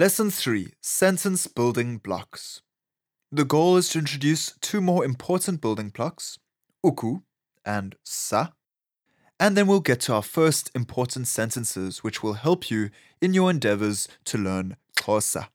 Lesson 3 Sentence Building Blocks. The goal is to introduce two more important building blocks, uku and sa, and then we'll get to our first important sentences which will help you in your endeavors to learn Xhosa.